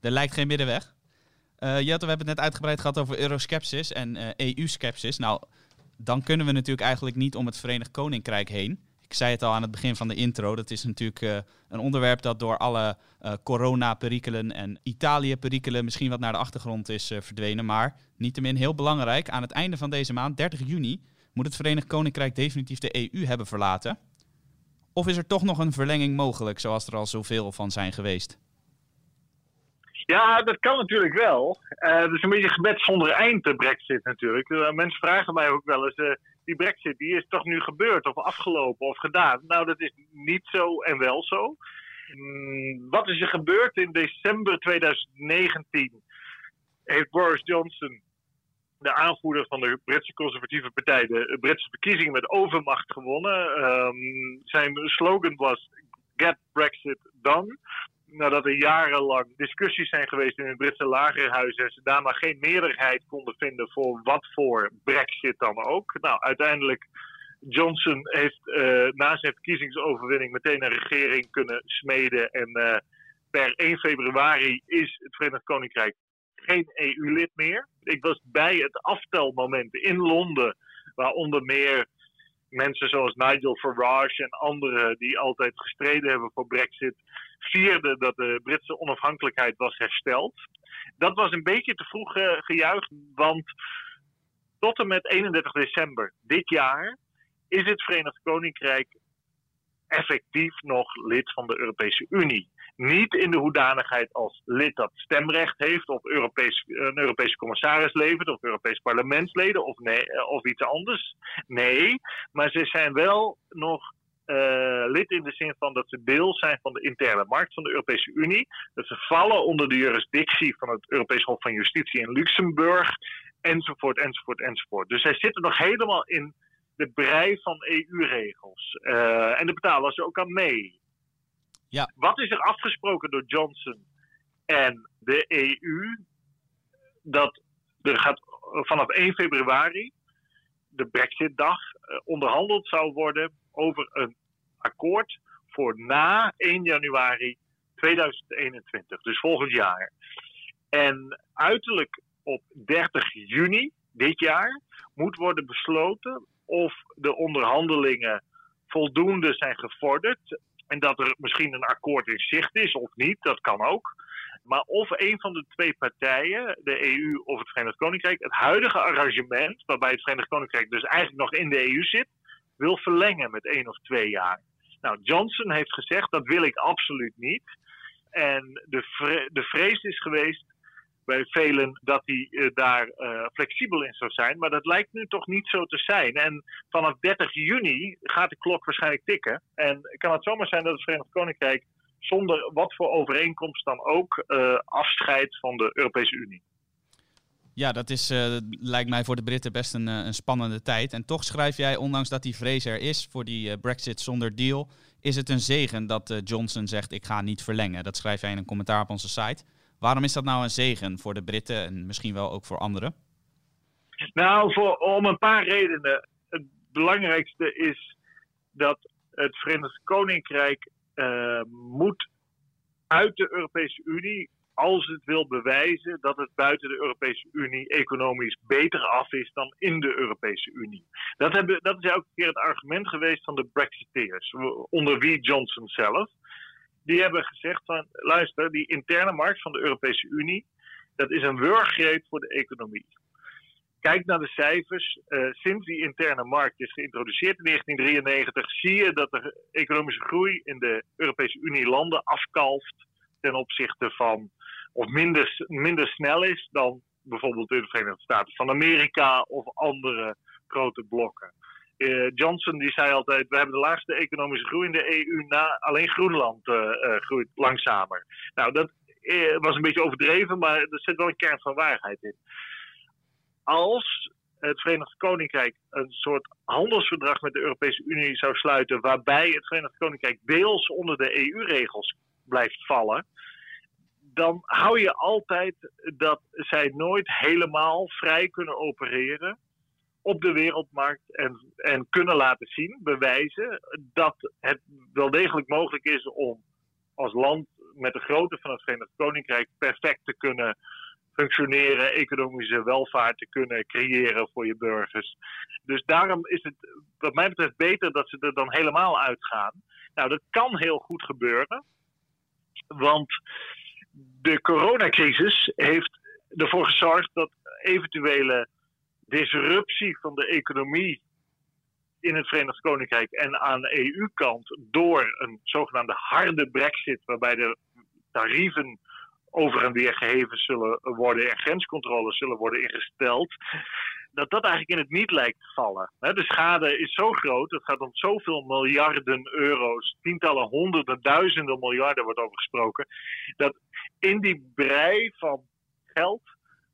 Er lijkt geen middenweg. Uh, we hebben het net uitgebreid gehad over euroskepsis en EU-skepsis. Nou, dan kunnen we natuurlijk eigenlijk niet om het Verenigd Koninkrijk heen. Ik zei het al aan het begin van de intro. Dat is natuurlijk uh, een onderwerp dat door alle uh, corona-perikelen en Italië-perikelen misschien wat naar de achtergrond is verdwenen. Maar niettemin heel belangrijk. Aan het einde van deze maand, 30 juni, moet het Verenigd Koninkrijk definitief de EU hebben verlaten. Of is er toch nog een verlenging mogelijk, zoals er al zoveel van zijn geweest? Ja, dat kan natuurlijk wel. Uh, het is een beetje gebed zonder eind, de brexit natuurlijk. Uh, mensen vragen mij ook wel eens, uh, die brexit die is toch nu gebeurd of afgelopen of gedaan? Nou, dat is niet zo en wel zo. Mm, wat is er gebeurd in december 2019? Heeft Boris Johnson, de aanvoerder van de Britse conservatieve partij, de Britse verkiezingen met overmacht gewonnen. Um, zijn slogan was Get Brexit Done nadat er jarenlang discussies zijn geweest in het Britse lagerhuis en ze daar maar geen meerderheid konden vinden voor wat voor brexit dan ook. Nou, uiteindelijk Johnson heeft uh, na zijn verkiezingsoverwinning meteen een regering kunnen smeden en uh, per 1 februari is het Verenigd Koninkrijk geen EU-lid meer. Ik was bij het aftelmoment in Londen, waar onder meer mensen zoals Nigel Farage en anderen die altijd gestreden hebben voor Brexit vierde dat de Britse onafhankelijkheid was hersteld. Dat was een beetje te vroeg uh, gejuicht, want tot en met 31 december dit jaar is het Verenigd Koninkrijk effectief nog lid van de Europese Unie. Niet in de hoedanigheid als lid dat stemrecht heeft, of Europees, een Europese commissaris levert, of Europees parlementsleden, of, nee, eh, of iets anders. Nee, maar ze zijn wel nog uh, lid in de zin van dat ze deel zijn van de interne markt van de Europese Unie. Dat ze vallen onder de jurisdictie van het Europees Hof van Justitie in Luxemburg, enzovoort, enzovoort, enzovoort. Dus zij zitten nog helemaal in de brei van EU-regels. Uh, en daar betalen ze ook aan mee. Ja. Wat is er afgesproken door Johnson en de EU? Dat er gaat vanaf 1 februari, de Brexit-dag, uh, onderhandeld zou worden over een akkoord voor na 1 januari 2021, dus volgend jaar. En uiterlijk op 30 juni dit jaar moet worden besloten of de onderhandelingen voldoende zijn gevorderd en dat er misschien een akkoord in zicht is of niet, dat kan ook. Maar of een van de twee partijen, de EU of het Verenigd Koninkrijk, het huidige arrangement, waarbij het Verenigd Koninkrijk dus eigenlijk nog in de EU zit, wil verlengen met één of twee jaar. Nou, Johnson heeft gezegd dat wil ik absoluut niet. En de, de vrees is geweest bij velen dat hij uh, daar uh, flexibel in zou zijn. Maar dat lijkt nu toch niet zo te zijn. En vanaf 30 juni gaat de klok waarschijnlijk tikken. En kan het zomaar zijn dat het Verenigd Koninkrijk zonder wat voor overeenkomst dan ook uh, afscheidt van de Europese Unie. Ja, dat is, lijkt mij voor de Britten best een, een, spannende tijd. En toch schrijf jij, ondanks dat die vrees er is voor die Brexit zonder deal, is het een zegen dat Johnson zegt ik ga niet verlengen. Dat schrijf jij in een commentaar op onze site. Waarom is dat nou een zegen voor de Britten en misschien wel ook voor anderen? Nou, voor, om een paar redenen. Het belangrijkste is dat het Verenigd Koninkrijk moet uit de Europese Unie als het wil bewijzen dat het buiten de Europese Unie economisch beter af is dan in de Europese Unie. Dat, hebben, dat is elke keer het argument geweest van de Brexiteers, onder wie Johnson zelf. Die hebben gezegd van, luister, die interne markt van de Europese Unie, dat is een wurggreep voor de economie. Kijk naar de cijfers. Uh, sinds die interne markt is geïntroduceerd in 1993, zie je dat de economische groei in de Europese Unie landen afkalft ten opzichte van, of minder, minder snel is dan bijvoorbeeld in de Verenigde Staten van Amerika of andere grote blokken. Uh, Johnson die zei altijd: we hebben de laagste economische groei in de EU, na alleen Groenland uh, uh, groeit langzamer. Nou, dat was een beetje overdreven, maar er zit wel een kern van waarheid in als het Verenigd Koninkrijk een soort handelsverdrag met de Europese Unie zou sluiten, waarbij het Verenigd Koninkrijk deels onder de EU-regels blijft vallen, dan hou je altijd dat zij nooit helemaal vrij kunnen opereren op de wereldmarkt en, en kunnen laten zien, bewijzen, dat het wel degelijk mogelijk is om als land met de grootte van het Verenigd Koninkrijk perfect te kunnen functioneren, economische welvaart te kunnen creëren voor je burgers. Dus daarom is het, wat mij betreft, beter dat ze er dan helemaal uitgaan. Nou, dat kan heel goed gebeuren, want de coronacrisis heeft ervoor gezorgd dat eventuele disruptie van de economie in het Verenigd Koninkrijk en aan de EU-kant door een zogenaamde harde brexit, waarbij de tarieven over en weer geheven zullen worden en grenscontroles zullen worden ingesteld, dat dat eigenlijk in het niet lijkt te vallen. De schade is zo groot, het gaat om zoveel miljarden euro's, tientallen, honderden, duizenden miljarden wordt over gesproken, dat in die brei van geld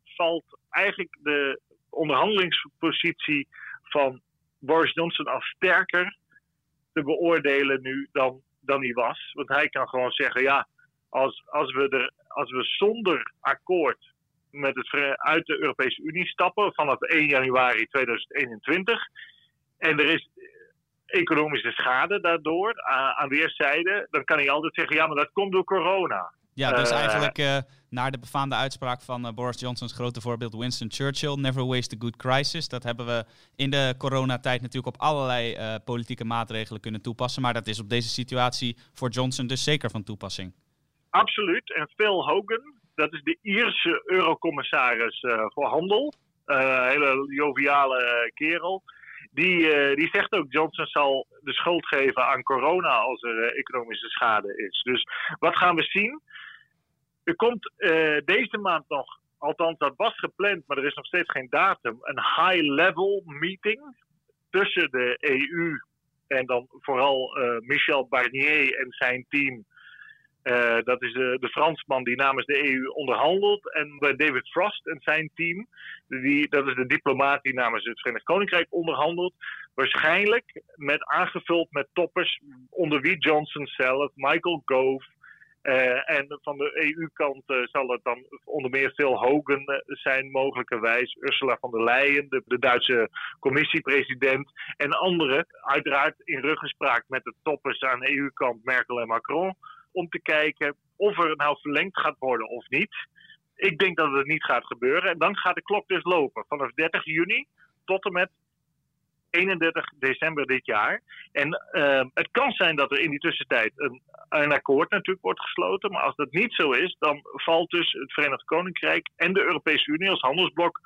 valt eigenlijk de onderhandelingspositie van Boris Johnson als sterker te beoordelen nu dan, dan hij was. Want hij kan gewoon zeggen, ja, als, als, we er, als we zonder akkoord met het, uit de Europese Unie stappen vanaf 1 januari 2021 en er is economische schade daardoor aan weerszijden, dan kan hij altijd zeggen: ja, maar dat komt door corona. Ja, dus uh, eigenlijk uh, naar de befaamde uitspraak van uh, Boris Johnson's grote voorbeeld Winston Churchill: Never waste a good crisis. Dat hebben we in de coronatijd natuurlijk op allerlei politieke maatregelen kunnen toepassen. Maar dat is op deze situatie voor Johnson dus zeker van toepassing. Absoluut. En Phil Hogan, dat is de Ierse eurocommissaris voor handel. Een hele joviale kerel. Die, die zegt ook, Johnson zal de schuld geven aan corona als er economische schade is. Dus wat gaan we zien? Er komt deze maand nog, althans dat was gepland, maar er is nog steeds geen datum, een high-level meeting tussen de EU en dan vooral Michel Barnier en zijn team uh, dat is de, de, Fransman die namens de EU onderhandelt. En David Frost en zijn team, die, dat is de diplomaat die namens het Verenigd Koninkrijk onderhandelt. Waarschijnlijk met aangevuld met toppers onder wie Johnson zelf, Michael Gove. Uh, en van de EU-kant uh, zal het dan onder meer Phil Hogan zijn, mogelijkerwijs. Ursula von der Leyen, de, de Duitse commissiepresident. En anderen, uiteraard in ruggespraak met de toppers aan EU-kant, Merkel en Macron om te kijken of er nou verlengd gaat worden of niet. Ik denk dat het niet gaat gebeuren. En dan gaat de klok dus lopen vanaf 30 juni tot en met 31 december dit jaar. En uh, het kan zijn dat er in die tussentijd een, een akkoord natuurlijk wordt gesloten. Maar als dat niet zo is, dan valt dus het Verenigd Koninkrijk en de Europese Unie als handelsblok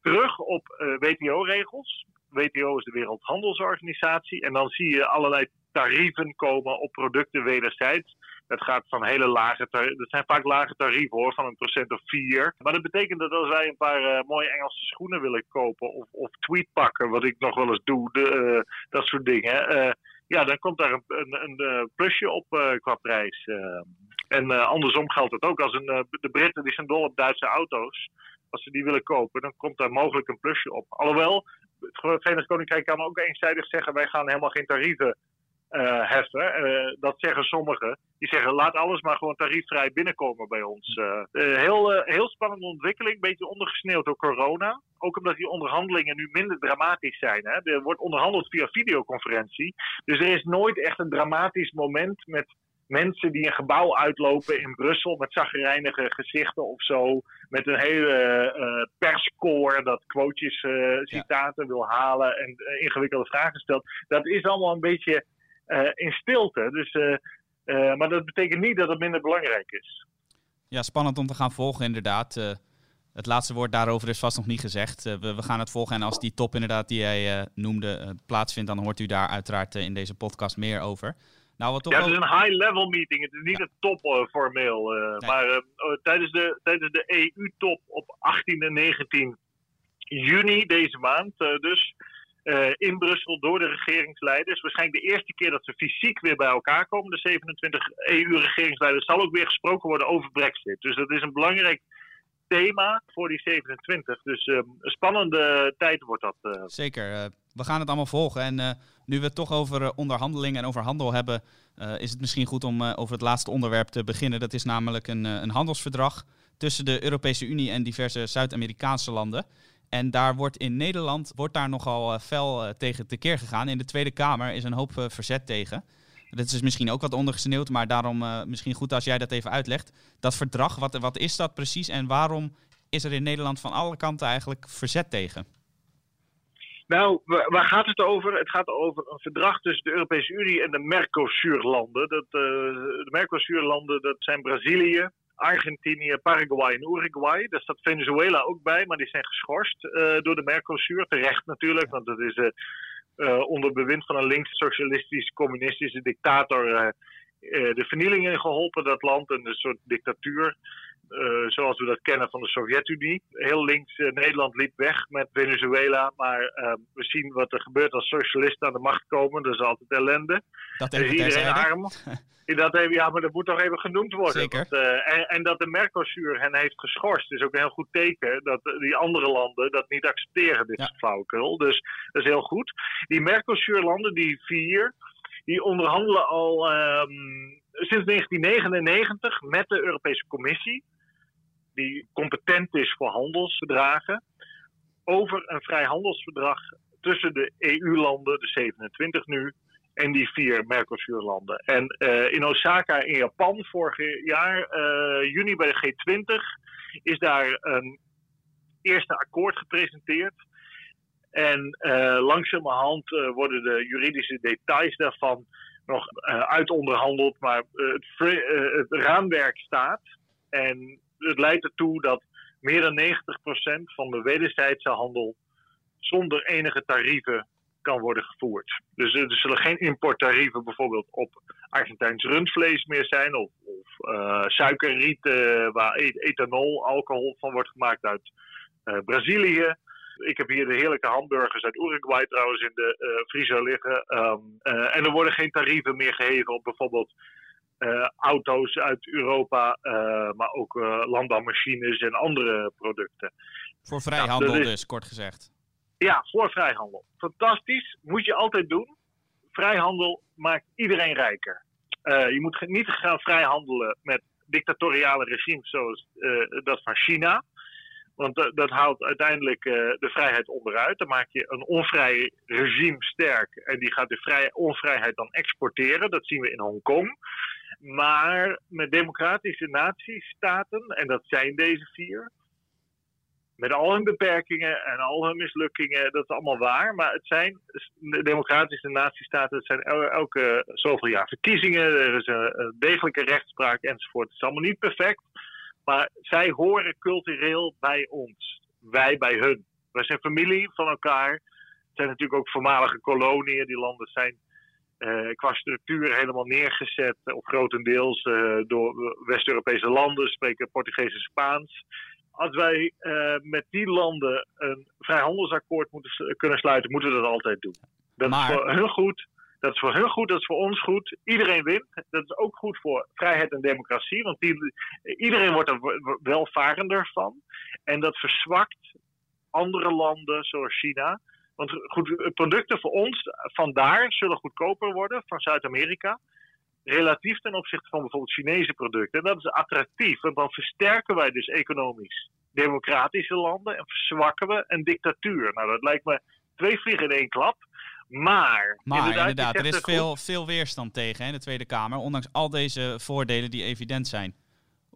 terug op uh, WTO-regels. WTO is de Wereldhandelsorganisatie. En dan zie je allerlei tarieven komen op producten wederzijds. Het gaat van hele lage tarieven. Dat zijn vaak lage tarieven hoor, van een procent of vier. Maar dat betekent dat als wij een paar uh, mooie Engelse schoenen willen kopen of, of tweetpakken, wat ik nog wel eens doe, de, uh, dat soort dingen. Uh, ja, dan komt daar een, een, een plusje op qua prijs. en andersom geldt het ook. Als een, de Britten die zijn dol op Duitse auto's. Als ze die willen kopen, dan komt daar mogelijk een plusje op. Alhoewel, het Verenigd Koninkrijk kan ook eenzijdig zeggen: wij gaan helemaal geen tarieven uh, heffen. Uh, dat zeggen sommigen. Die zeggen laat alles maar gewoon tariefvrij binnenkomen bij ons. Uh, heel, heel spannende ontwikkeling, een beetje ondergesneeuwd door corona. Ook omdat die onderhandelingen nu minder dramatisch zijn. Hè. Er wordt onderhandeld via videoconferentie. Dus er is nooit echt een dramatisch moment met mensen die een gebouw uitlopen in Brussel met zagrijnige gezichten of zo. Met een hele uh, perscore dat quotejes, uh, citaten wil halen en ingewikkelde vragen stelt. Dat is allemaal een beetje in stilte. Dus, maar dat betekent niet dat het minder belangrijk is. Ja, spannend om te gaan volgen inderdaad. het laatste woord daarover is vast nog niet gezegd. We, we, gaan het volgen en als die top inderdaad die jij noemde plaatsvindt, dan hoort u daar uiteraard in deze podcast meer over. Nou, wat toch ja, het is een high-level meeting. Het is niet een top uh, formeel. Uh, Maar uh, tijdens de, tijdens de EU-top op 18 en 19 juni deze maand, dus in Brussel door de regeringsleiders. Waarschijnlijk de eerste keer dat ze fysiek weer bij elkaar komen. De 27 EU-regeringsleiders zal ook weer gesproken worden over Brexit. Dus dat is een belangrijk thema voor die 27. Dus een spannende tijd wordt dat. Zeker. we gaan het allemaal volgen. En nu we het toch over eh, onderhandelingen en over handel hebben, is het misschien goed om over het laatste onderwerp te beginnen. Dat is namelijk een, een handelsverdrag tussen de Europese Unie en diverse Zuid-Amerikaanse landen. En daar wordt in Nederland wordt daar nogal fel tegen tekeer gegaan. In de Tweede Kamer is een hoop verzet tegen. Dat is dus misschien ook wat ondergesneeuwd, maar daarom misschien goed als jij dat even uitlegt. Dat verdrag, wat, wat is dat precies en waarom is er in Nederland van alle kanten eigenlijk verzet tegen? Nou, waar gaat het over? Het gaat over een verdrag tussen de Europese Unie en de Mercosur-landen. De Mercosur-landen, dat zijn Brazilië, Argentinië, Paraguay en Uruguay. Daar staat Venezuela ook bij, maar die zijn geschorst uh, door de Mercosur. Terecht natuurlijk, want dat is uh, onder bewind van een links-socialistisch-communistische dictator de vernieling in geholpen, dat land. Een soort dictatuur. Uh, zoals we dat kennen van de Sovjet-Unie. Heel links, uh, Nederland liep weg met Venezuela. Maar uh, we zien wat er gebeurt als socialisten aan de macht komen. Dat is altijd ellende. Dat is iedereen arm. [LAUGHS] dat even, ja, maar dat moet toch even genoemd worden. Zeker. Want, en, en, dat de Mercosur hen heeft geschorst is ook een heel goed teken. Dat die andere landen dat niet accepteren, dit ja. Dus dat is heel goed. Die Mercosur-landen, die vier, die onderhandelen al um, sinds 1999 met de Europese Commissie die competent is voor handelsverdragen, over een vrijhandelsverdrag tussen de EU-landen, de 27 nu, en die vier Mercosur-landen. En uh, in Osaka in Japan vorig jaar, uh, juni bij de G20, is daar een eerste akkoord gepresenteerd. En uh, langzamerhand worden de juridische details daarvan nog uitonderhandeld, maar het, het raamwerk staat. En het leidt ertoe dat meer dan 90% van de wederzijdse handel zonder enige tarieven kan worden gevoerd. Dus er zullen geen importtarieven bijvoorbeeld op Argentijns rundvlees meer zijn of, of uh, suikerriet waar e-, ethanol, alcohol van wordt gemaakt uit uh, Brazilië. Ik heb hier de heerlijke hamburgers uit Uruguay trouwens in de vriezer liggen. Um, en er worden geen tarieven meer geheven op bijvoorbeeld auto's uit Europa, uh, maar ook uh, landbouwmachines en andere producten. Voor vrijhandel ja, dus, kort gezegd. Ja, voor vrijhandel. Fantastisch, moet je altijd doen. Vrijhandel maakt iedereen rijker. je moet niet gaan vrijhandelen met dictatoriale regimes zoals dat van China. Want dat haalt uiteindelijk de vrijheid onderuit. Dan maak je een onvrij regime sterk. En die gaat de vrij, onvrijheid dan exporteren. Dat zien we in Hongkong. Maar met democratische natiestaten, en dat zijn deze vier, met al hun beperkingen en al hun mislukkingen, dat is allemaal waar. Maar het zijn de democratische natiestaten, het zijn elke zoveel jaar verkiezingen, er is een, degelijke rechtspraak enzovoort. Het is allemaal niet perfect, maar zij horen cultureel bij ons, wij bij hun. Wij zijn familie van elkaar. Het zijn natuurlijk ook voormalige koloniën, die landen zijn qua structuur helemaal neergezet, of grotendeels uh, door West-Europese landen, spreken Portugees en Spaans. Als wij uh, met die landen een vrijhandelsakkoord moeten kunnen sluiten, moeten we dat altijd doen. Dat maar... is voor hun goed, dat is voor hun goed, dat is voor ons goed. Iedereen wint. Dat is ook goed voor vrijheid en democratie, want die, iedereen wordt er welvarender van. En dat verzwakt andere landen zoals China want goed, producten voor ons vandaar zullen goedkoper worden van Zuid-Amerika. Relatief ten opzichte van bijvoorbeeld Chinese producten. En dat is attractief, want dan versterken wij dus economisch democratische landen en verzwakken we een dictatuur. Nou, dat lijkt me twee vliegen in één klap. Maar, Maar inderdaad, er is veel, veel weerstand tegen in de Tweede Kamer. Ondanks al deze voordelen die evident zijn.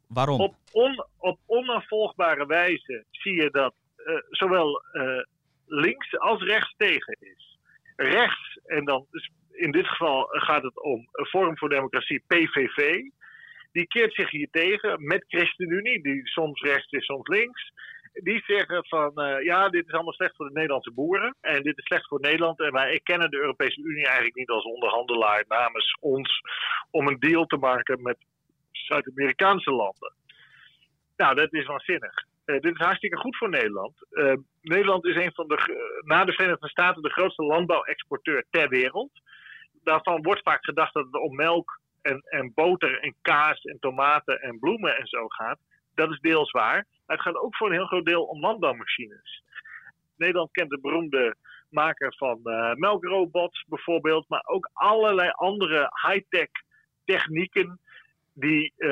Waarom? Op, on, op onafvolgbare wijze zie je dat eh, zowel eh, links als rechts tegen is. Rechts, en dan in dit geval gaat het om Forum voor Democratie, PVV. Die keert zich hier tegen met ChristenUnie, die soms rechts is, soms links. Die zeggen van eh, ja, dit is allemaal slecht voor de Nederlandse boeren. En dit is slecht voor Nederland. En wij erkennen de Europese Unie eigenlijk niet als onderhandelaar namens ons om een deal te maken met Zuid-Amerikaanse landen. Nou, dat is waanzinnig. Eh, dit is hartstikke goed voor Nederland. Eh, Nederland is een van de, g- na de Verenigde Staten, de grootste landbouwexporteur ter wereld. Daarvan wordt vaak gedacht dat het om melk en, en boter en kaas en tomaten en bloemen en zo gaat. Dat is deels waar. Maar het gaat ook voor een heel groot deel om landbouwmachines. Nederland kent de beroemde maker van eh, melkrobots bijvoorbeeld, maar ook allerlei andere high-tech technieken die eh,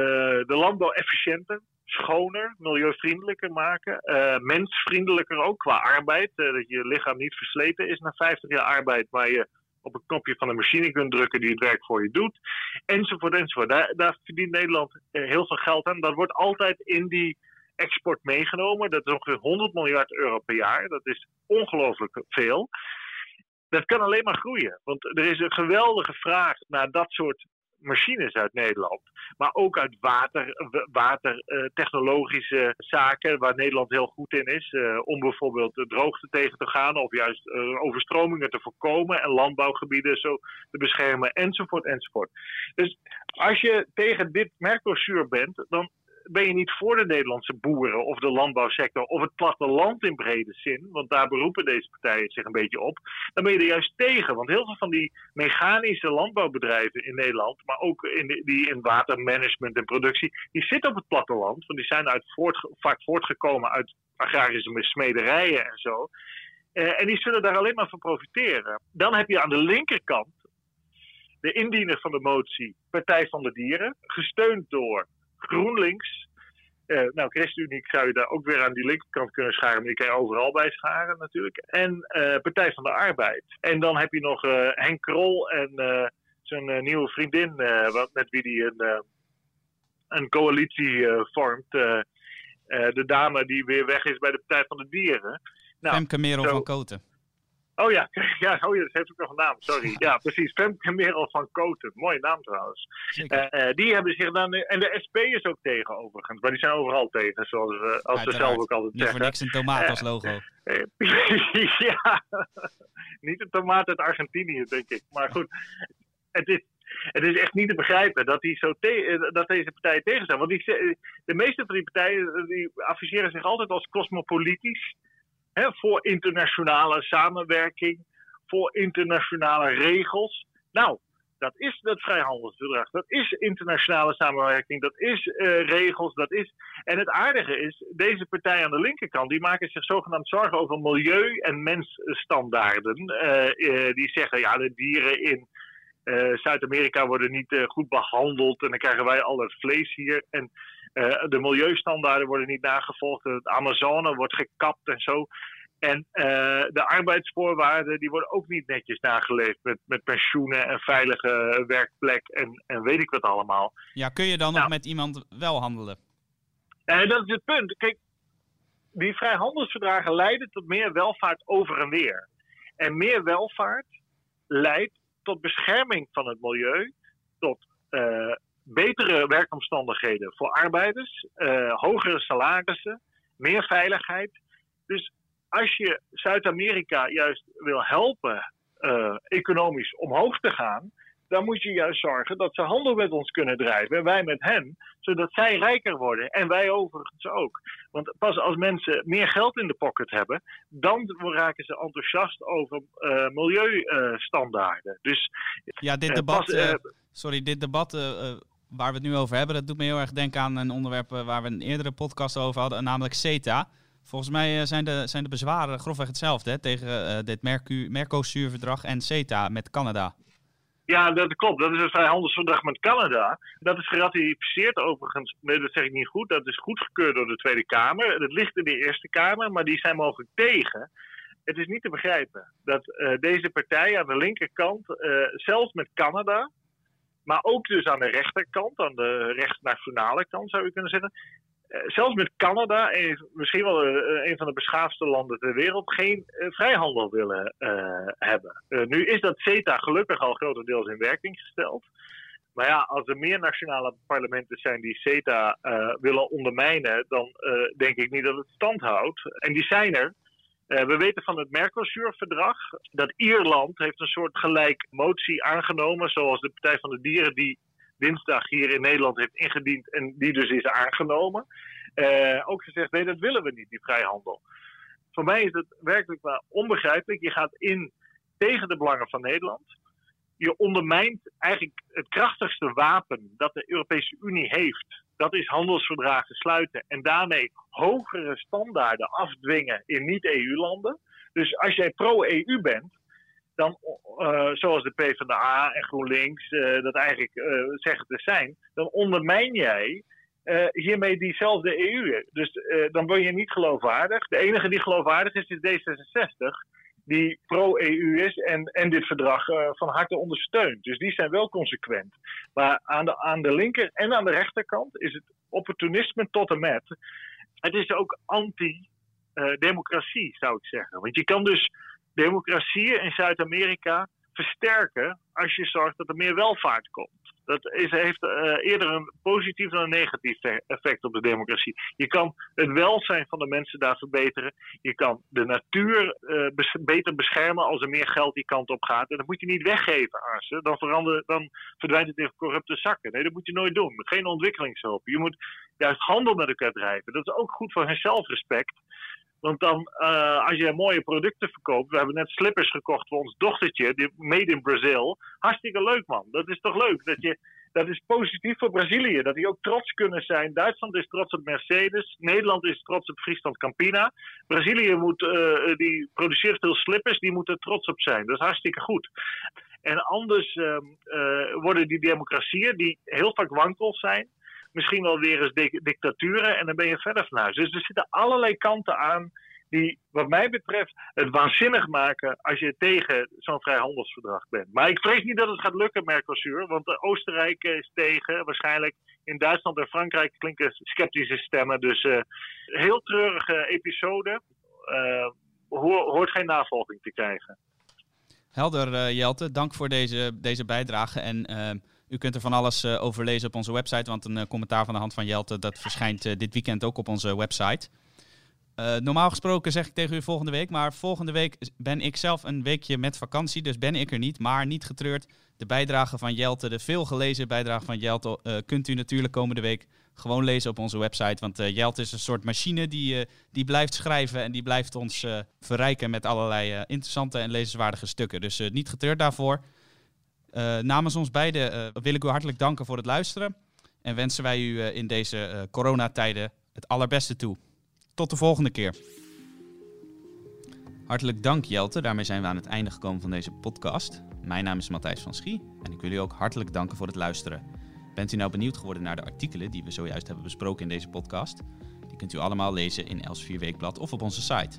de landbouw efficiënter, schoner, milieuvriendelijker maken. eh, mensvriendelijker ook qua arbeid. eh, dat je lichaam niet versleten is na 50 jaar arbeid, maar je op een knopje van een machine kunt drukken die het werk voor je doet. Enzovoort, enzovoort. Daar, daar verdient Nederland eh, heel veel geld aan. Dat wordt altijd in die export meegenomen. Dat is ongeveer 100 miljard euro per jaar. Dat is ongelooflijk veel. Dat kan alleen maar groeien. Want er is een geweldige vraag naar dat soort machines uit Nederland. Maar ook uit water, watertechnologische zaken, waar Nederland heel goed in is. eh, om bijvoorbeeld droogte tegen te gaan, of juist eh, overstromingen te voorkomen en landbouwgebieden zo te beschermen, enzovoort, enzovoort. Dus als je tegen dit Mercosur bent, dan ben je niet voor de Nederlandse boeren of de landbouwsector of het platteland in brede zin, want daar beroepen deze partijen zich een beetje op, dan ben je er juist tegen. Want heel veel van die mechanische landbouwbedrijven in Nederland, maar ook in die in watermanagement en productie, die zitten op het platteland, want die zijn uit voort, vaak voortgekomen uit agrarische smederijen en zo. Eh, en die zullen daar alleen maar van profiteren. Dan heb je aan de linkerkant de indiener van de motie, Partij van de Dieren, gesteund door GroenLinks. Eh, nou, ChristenUnie zou je daar ook weer aan die linkerkant kunnen scharen, maar die kan je overal bij scharen natuurlijk. En eh, Partij van de Arbeid. En dan heb je nog eh, Henk Krol en zijn nieuwe vriendin, wat, met wie die een, een coalitie vormt. de dame die weer weg is bij de Partij van de Dieren. Nou, Femke Merel zo- van Koten. Oh ja, [LAUGHS] ja, oh ja, dat heeft ook nog een naam, sorry. [LAUGHS] Ja, precies. Femke Merel van Koten. Mooie naam trouwens. Eh, eh, die hebben zich dan. En de SP is ook tegen, overigens. Maar die zijn overal tegen, zoals we, als ze zelf ook altijd Niet voor zeggen. niks een tomaat als logo. [LAUGHS] Eh, ja, niet een tomaat uit Argentinië, denk ik. Maar goed, het is, het is echt niet te begrijpen dat, die zo te- eh, dat deze partijen tegen zijn. Want die, de meeste van die partijen eh, die adviseren zich altijd als cosmopolitisch. Voor internationale samenwerking, voor internationale regels. Nou, dat is dat vrijhandelsverdrag. Dat is internationale samenwerking. Dat is eh, regels. Dat is... En het aardige is, deze partijen aan de linkerkant, die maken zich zogenaamd zorgen over milieu- en mensstandaarden. Eh, eh, die zeggen, ja, de dieren in Zuid-Amerika worden niet goed behandeld en dan krijgen wij al het vlees hier. En eh, de milieustandaarden worden niet nagevolgd. Het Amazone wordt gekapt en zo. En eh, de arbeidsvoorwaarden die worden ook niet netjes nageleefd met, met pensioenen en veilige werkplek en, en weet ik wat allemaal. Ja, kun je dan nog Nou. met iemand wel handelen? En dat is het punt. Kijk, die vrijhandelsverdragen leiden tot meer welvaart over en weer. En meer welvaart leidt tot bescherming van het milieu, tot betere werkomstandigheden voor arbeiders, eh, hogere salarissen, meer veiligheid. Dus als je Zuid-Amerika juist wil helpen eh, economisch omhoog te gaan, dan moet je juist zorgen dat ze handel met ons kunnen drijven en wij met hen, zodat zij rijker worden en wij overigens ook. Want pas als mensen meer geld in de pocket hebben, dan raken ze enthousiast over eh, milieustandaarden. dus Ja, dit debat, pas, sorry, dit debat waar we het nu over hebben, dat doet me heel erg denken aan een onderwerp eh, waar we een eerdere podcast over hadden, namelijk CETA. Volgens mij eh, zijn, de, zijn de bezwaren grofweg hetzelfde hè, tegen eh, dit Mercu- Mercosur-verdrag en CETA met Canada. Ja, dat klopt. Dat is het vrijhandelsverdrag met Canada. Dat is geratificeerd overigens. Nee, dat zeg ik niet goed. Dat is goedgekeurd door de Tweede Kamer. Dat ligt in de Eerste Kamer, maar die zijn mogelijk tegen. het is niet te begrijpen dat deze partij aan de linkerkant, zelfs met Canada, maar ook dus aan de rechterkant, aan de rechtsnationale kant zou je kunnen zeggen, uh, zelfs met Canada, misschien wel een van de beschaafdste landen ter wereld, geen vrijhandel willen hebben. nu is dat CETA gelukkig al grotendeels in werking gesteld. Maar ja, als er meer nationale parlementen zijn die CETA willen ondermijnen, dan denk ik niet dat het stand houdt. En die zijn er. Uh, we weten van het Mercosur-verdrag dat Ierland heeft een soort gelijk motie aangenomen, zoals de Partij van de Dieren die dinsdag hier in Nederland heeft ingediend en die dus is aangenomen. Uh, ook gezegd, nee, dat willen we niet, die vrijhandel. Voor mij is het werkelijk wel onbegrijpelijk. Je gaat in tegen de belangen van Nederland. Je ondermijnt eigenlijk het krachtigste wapen dat de Europese Unie heeft dat is handelsverdragen sluiten en daarmee hogere standaarden afdwingen in niet-EU-landen. Dus als jij pro-EU bent, dan, uh, zoals de PvdA en GroenLinks uh, dat eigenlijk uh, zeggen te zijn, dan ondermijn jij hiermee diezelfde EU. Dus dan word je niet geloofwaardig. De enige die geloofwaardig is, is D66 die pro-EU is en, en dit verdrag uh, van harte ondersteunt. Dus die zijn wel consequent. Maar aan de, aan de linker en aan de rechterkant is het opportunisme tot en met. Het is ook anti-democratie, zou ik zeggen. Want je kan dus democratieën in Zuid-Amerika versterken als je zorgt dat er meer welvaart komt. Dat is, heeft uh, eerder een positief dan een negatief effect op de democratie. Je kan het welzijn van de mensen daar verbeteren. Je kan de natuur bes beter beschermen als er meer geld die kant op gaat. En dat moet je niet weggeven ze. Dan, dan verdwijnt het in corrupte zakken. Nee, dat moet je nooit doen. Geen ontwikkelingshulp. Je moet juist handel met elkaar drijven. Dat is ook goed voor hun zelfrespect. Want dan, uh, als je mooie producten verkoopt. We hebben net slippers gekocht voor ons dochtertje. Die made in Brazil. Hartstikke leuk, man. Dat is toch leuk? Dat, je, dat is positief voor Brazilië. Dat die ook trots kunnen zijn. Duitsland is trots op Mercedes. Nederland is trots op Friesland Campina. Brazilië moet, uh, die produceert veel slippers. Die moeten trots op zijn. Dat is hartstikke goed. En anders uh, worden die democratieën, die heel vaak wankel zijn misschien wel weer eens dictaturen en dan ben je verder van huis. Dus er zitten allerlei kanten aan die, wat mij betreft, het waanzinnig maken als je tegen zo'n vrijhandelsverdrag bent. Maar ik vrees niet dat het gaat lukken, Mercosur, want Oostenrijk is tegen, waarschijnlijk in Duitsland en Frankrijk klinken sceptische stemmen. Dus uh, heel treurige episode, uh, hoort geen navolging te krijgen. Helder, Jelte. Dank voor deze, deze bijdrage. En u kunt er van alles uh, over lezen op onze website, want een uh, commentaar van de hand van Jelte dat verschijnt uh, dit weekend ook op onze website. normaal gesproken zeg ik tegen u volgende week, maar volgende week ben ik zelf een weekje met vakantie, dus ben ik er niet. Maar niet getreurd, de bijdrage van Jelte, de veel gelezen bijdrage van Jelte, kunt u natuurlijk komende week gewoon lezen op onze website. Want Jelte is een soort machine die, die blijft schrijven en die blijft ons verrijken met allerlei interessante en lezenswaardige stukken. Dus niet getreurd daarvoor. Uh, namens ons beiden uh, wil ik u hartelijk danken voor het luisteren. En wensen wij u uh, in deze coronatijden het allerbeste toe. Tot de volgende keer. Hartelijk dank Jelte. Daarmee zijn we aan het einde gekomen van deze podcast. Mijn naam is Matthijs van Schie en ik wil u ook hartelijk danken voor het luisteren. Bent u nou benieuwd geworden naar de artikelen die we zojuist hebben besproken in deze podcast? Die kunt u allemaal lezen in Els 4 Weekblad of op onze site.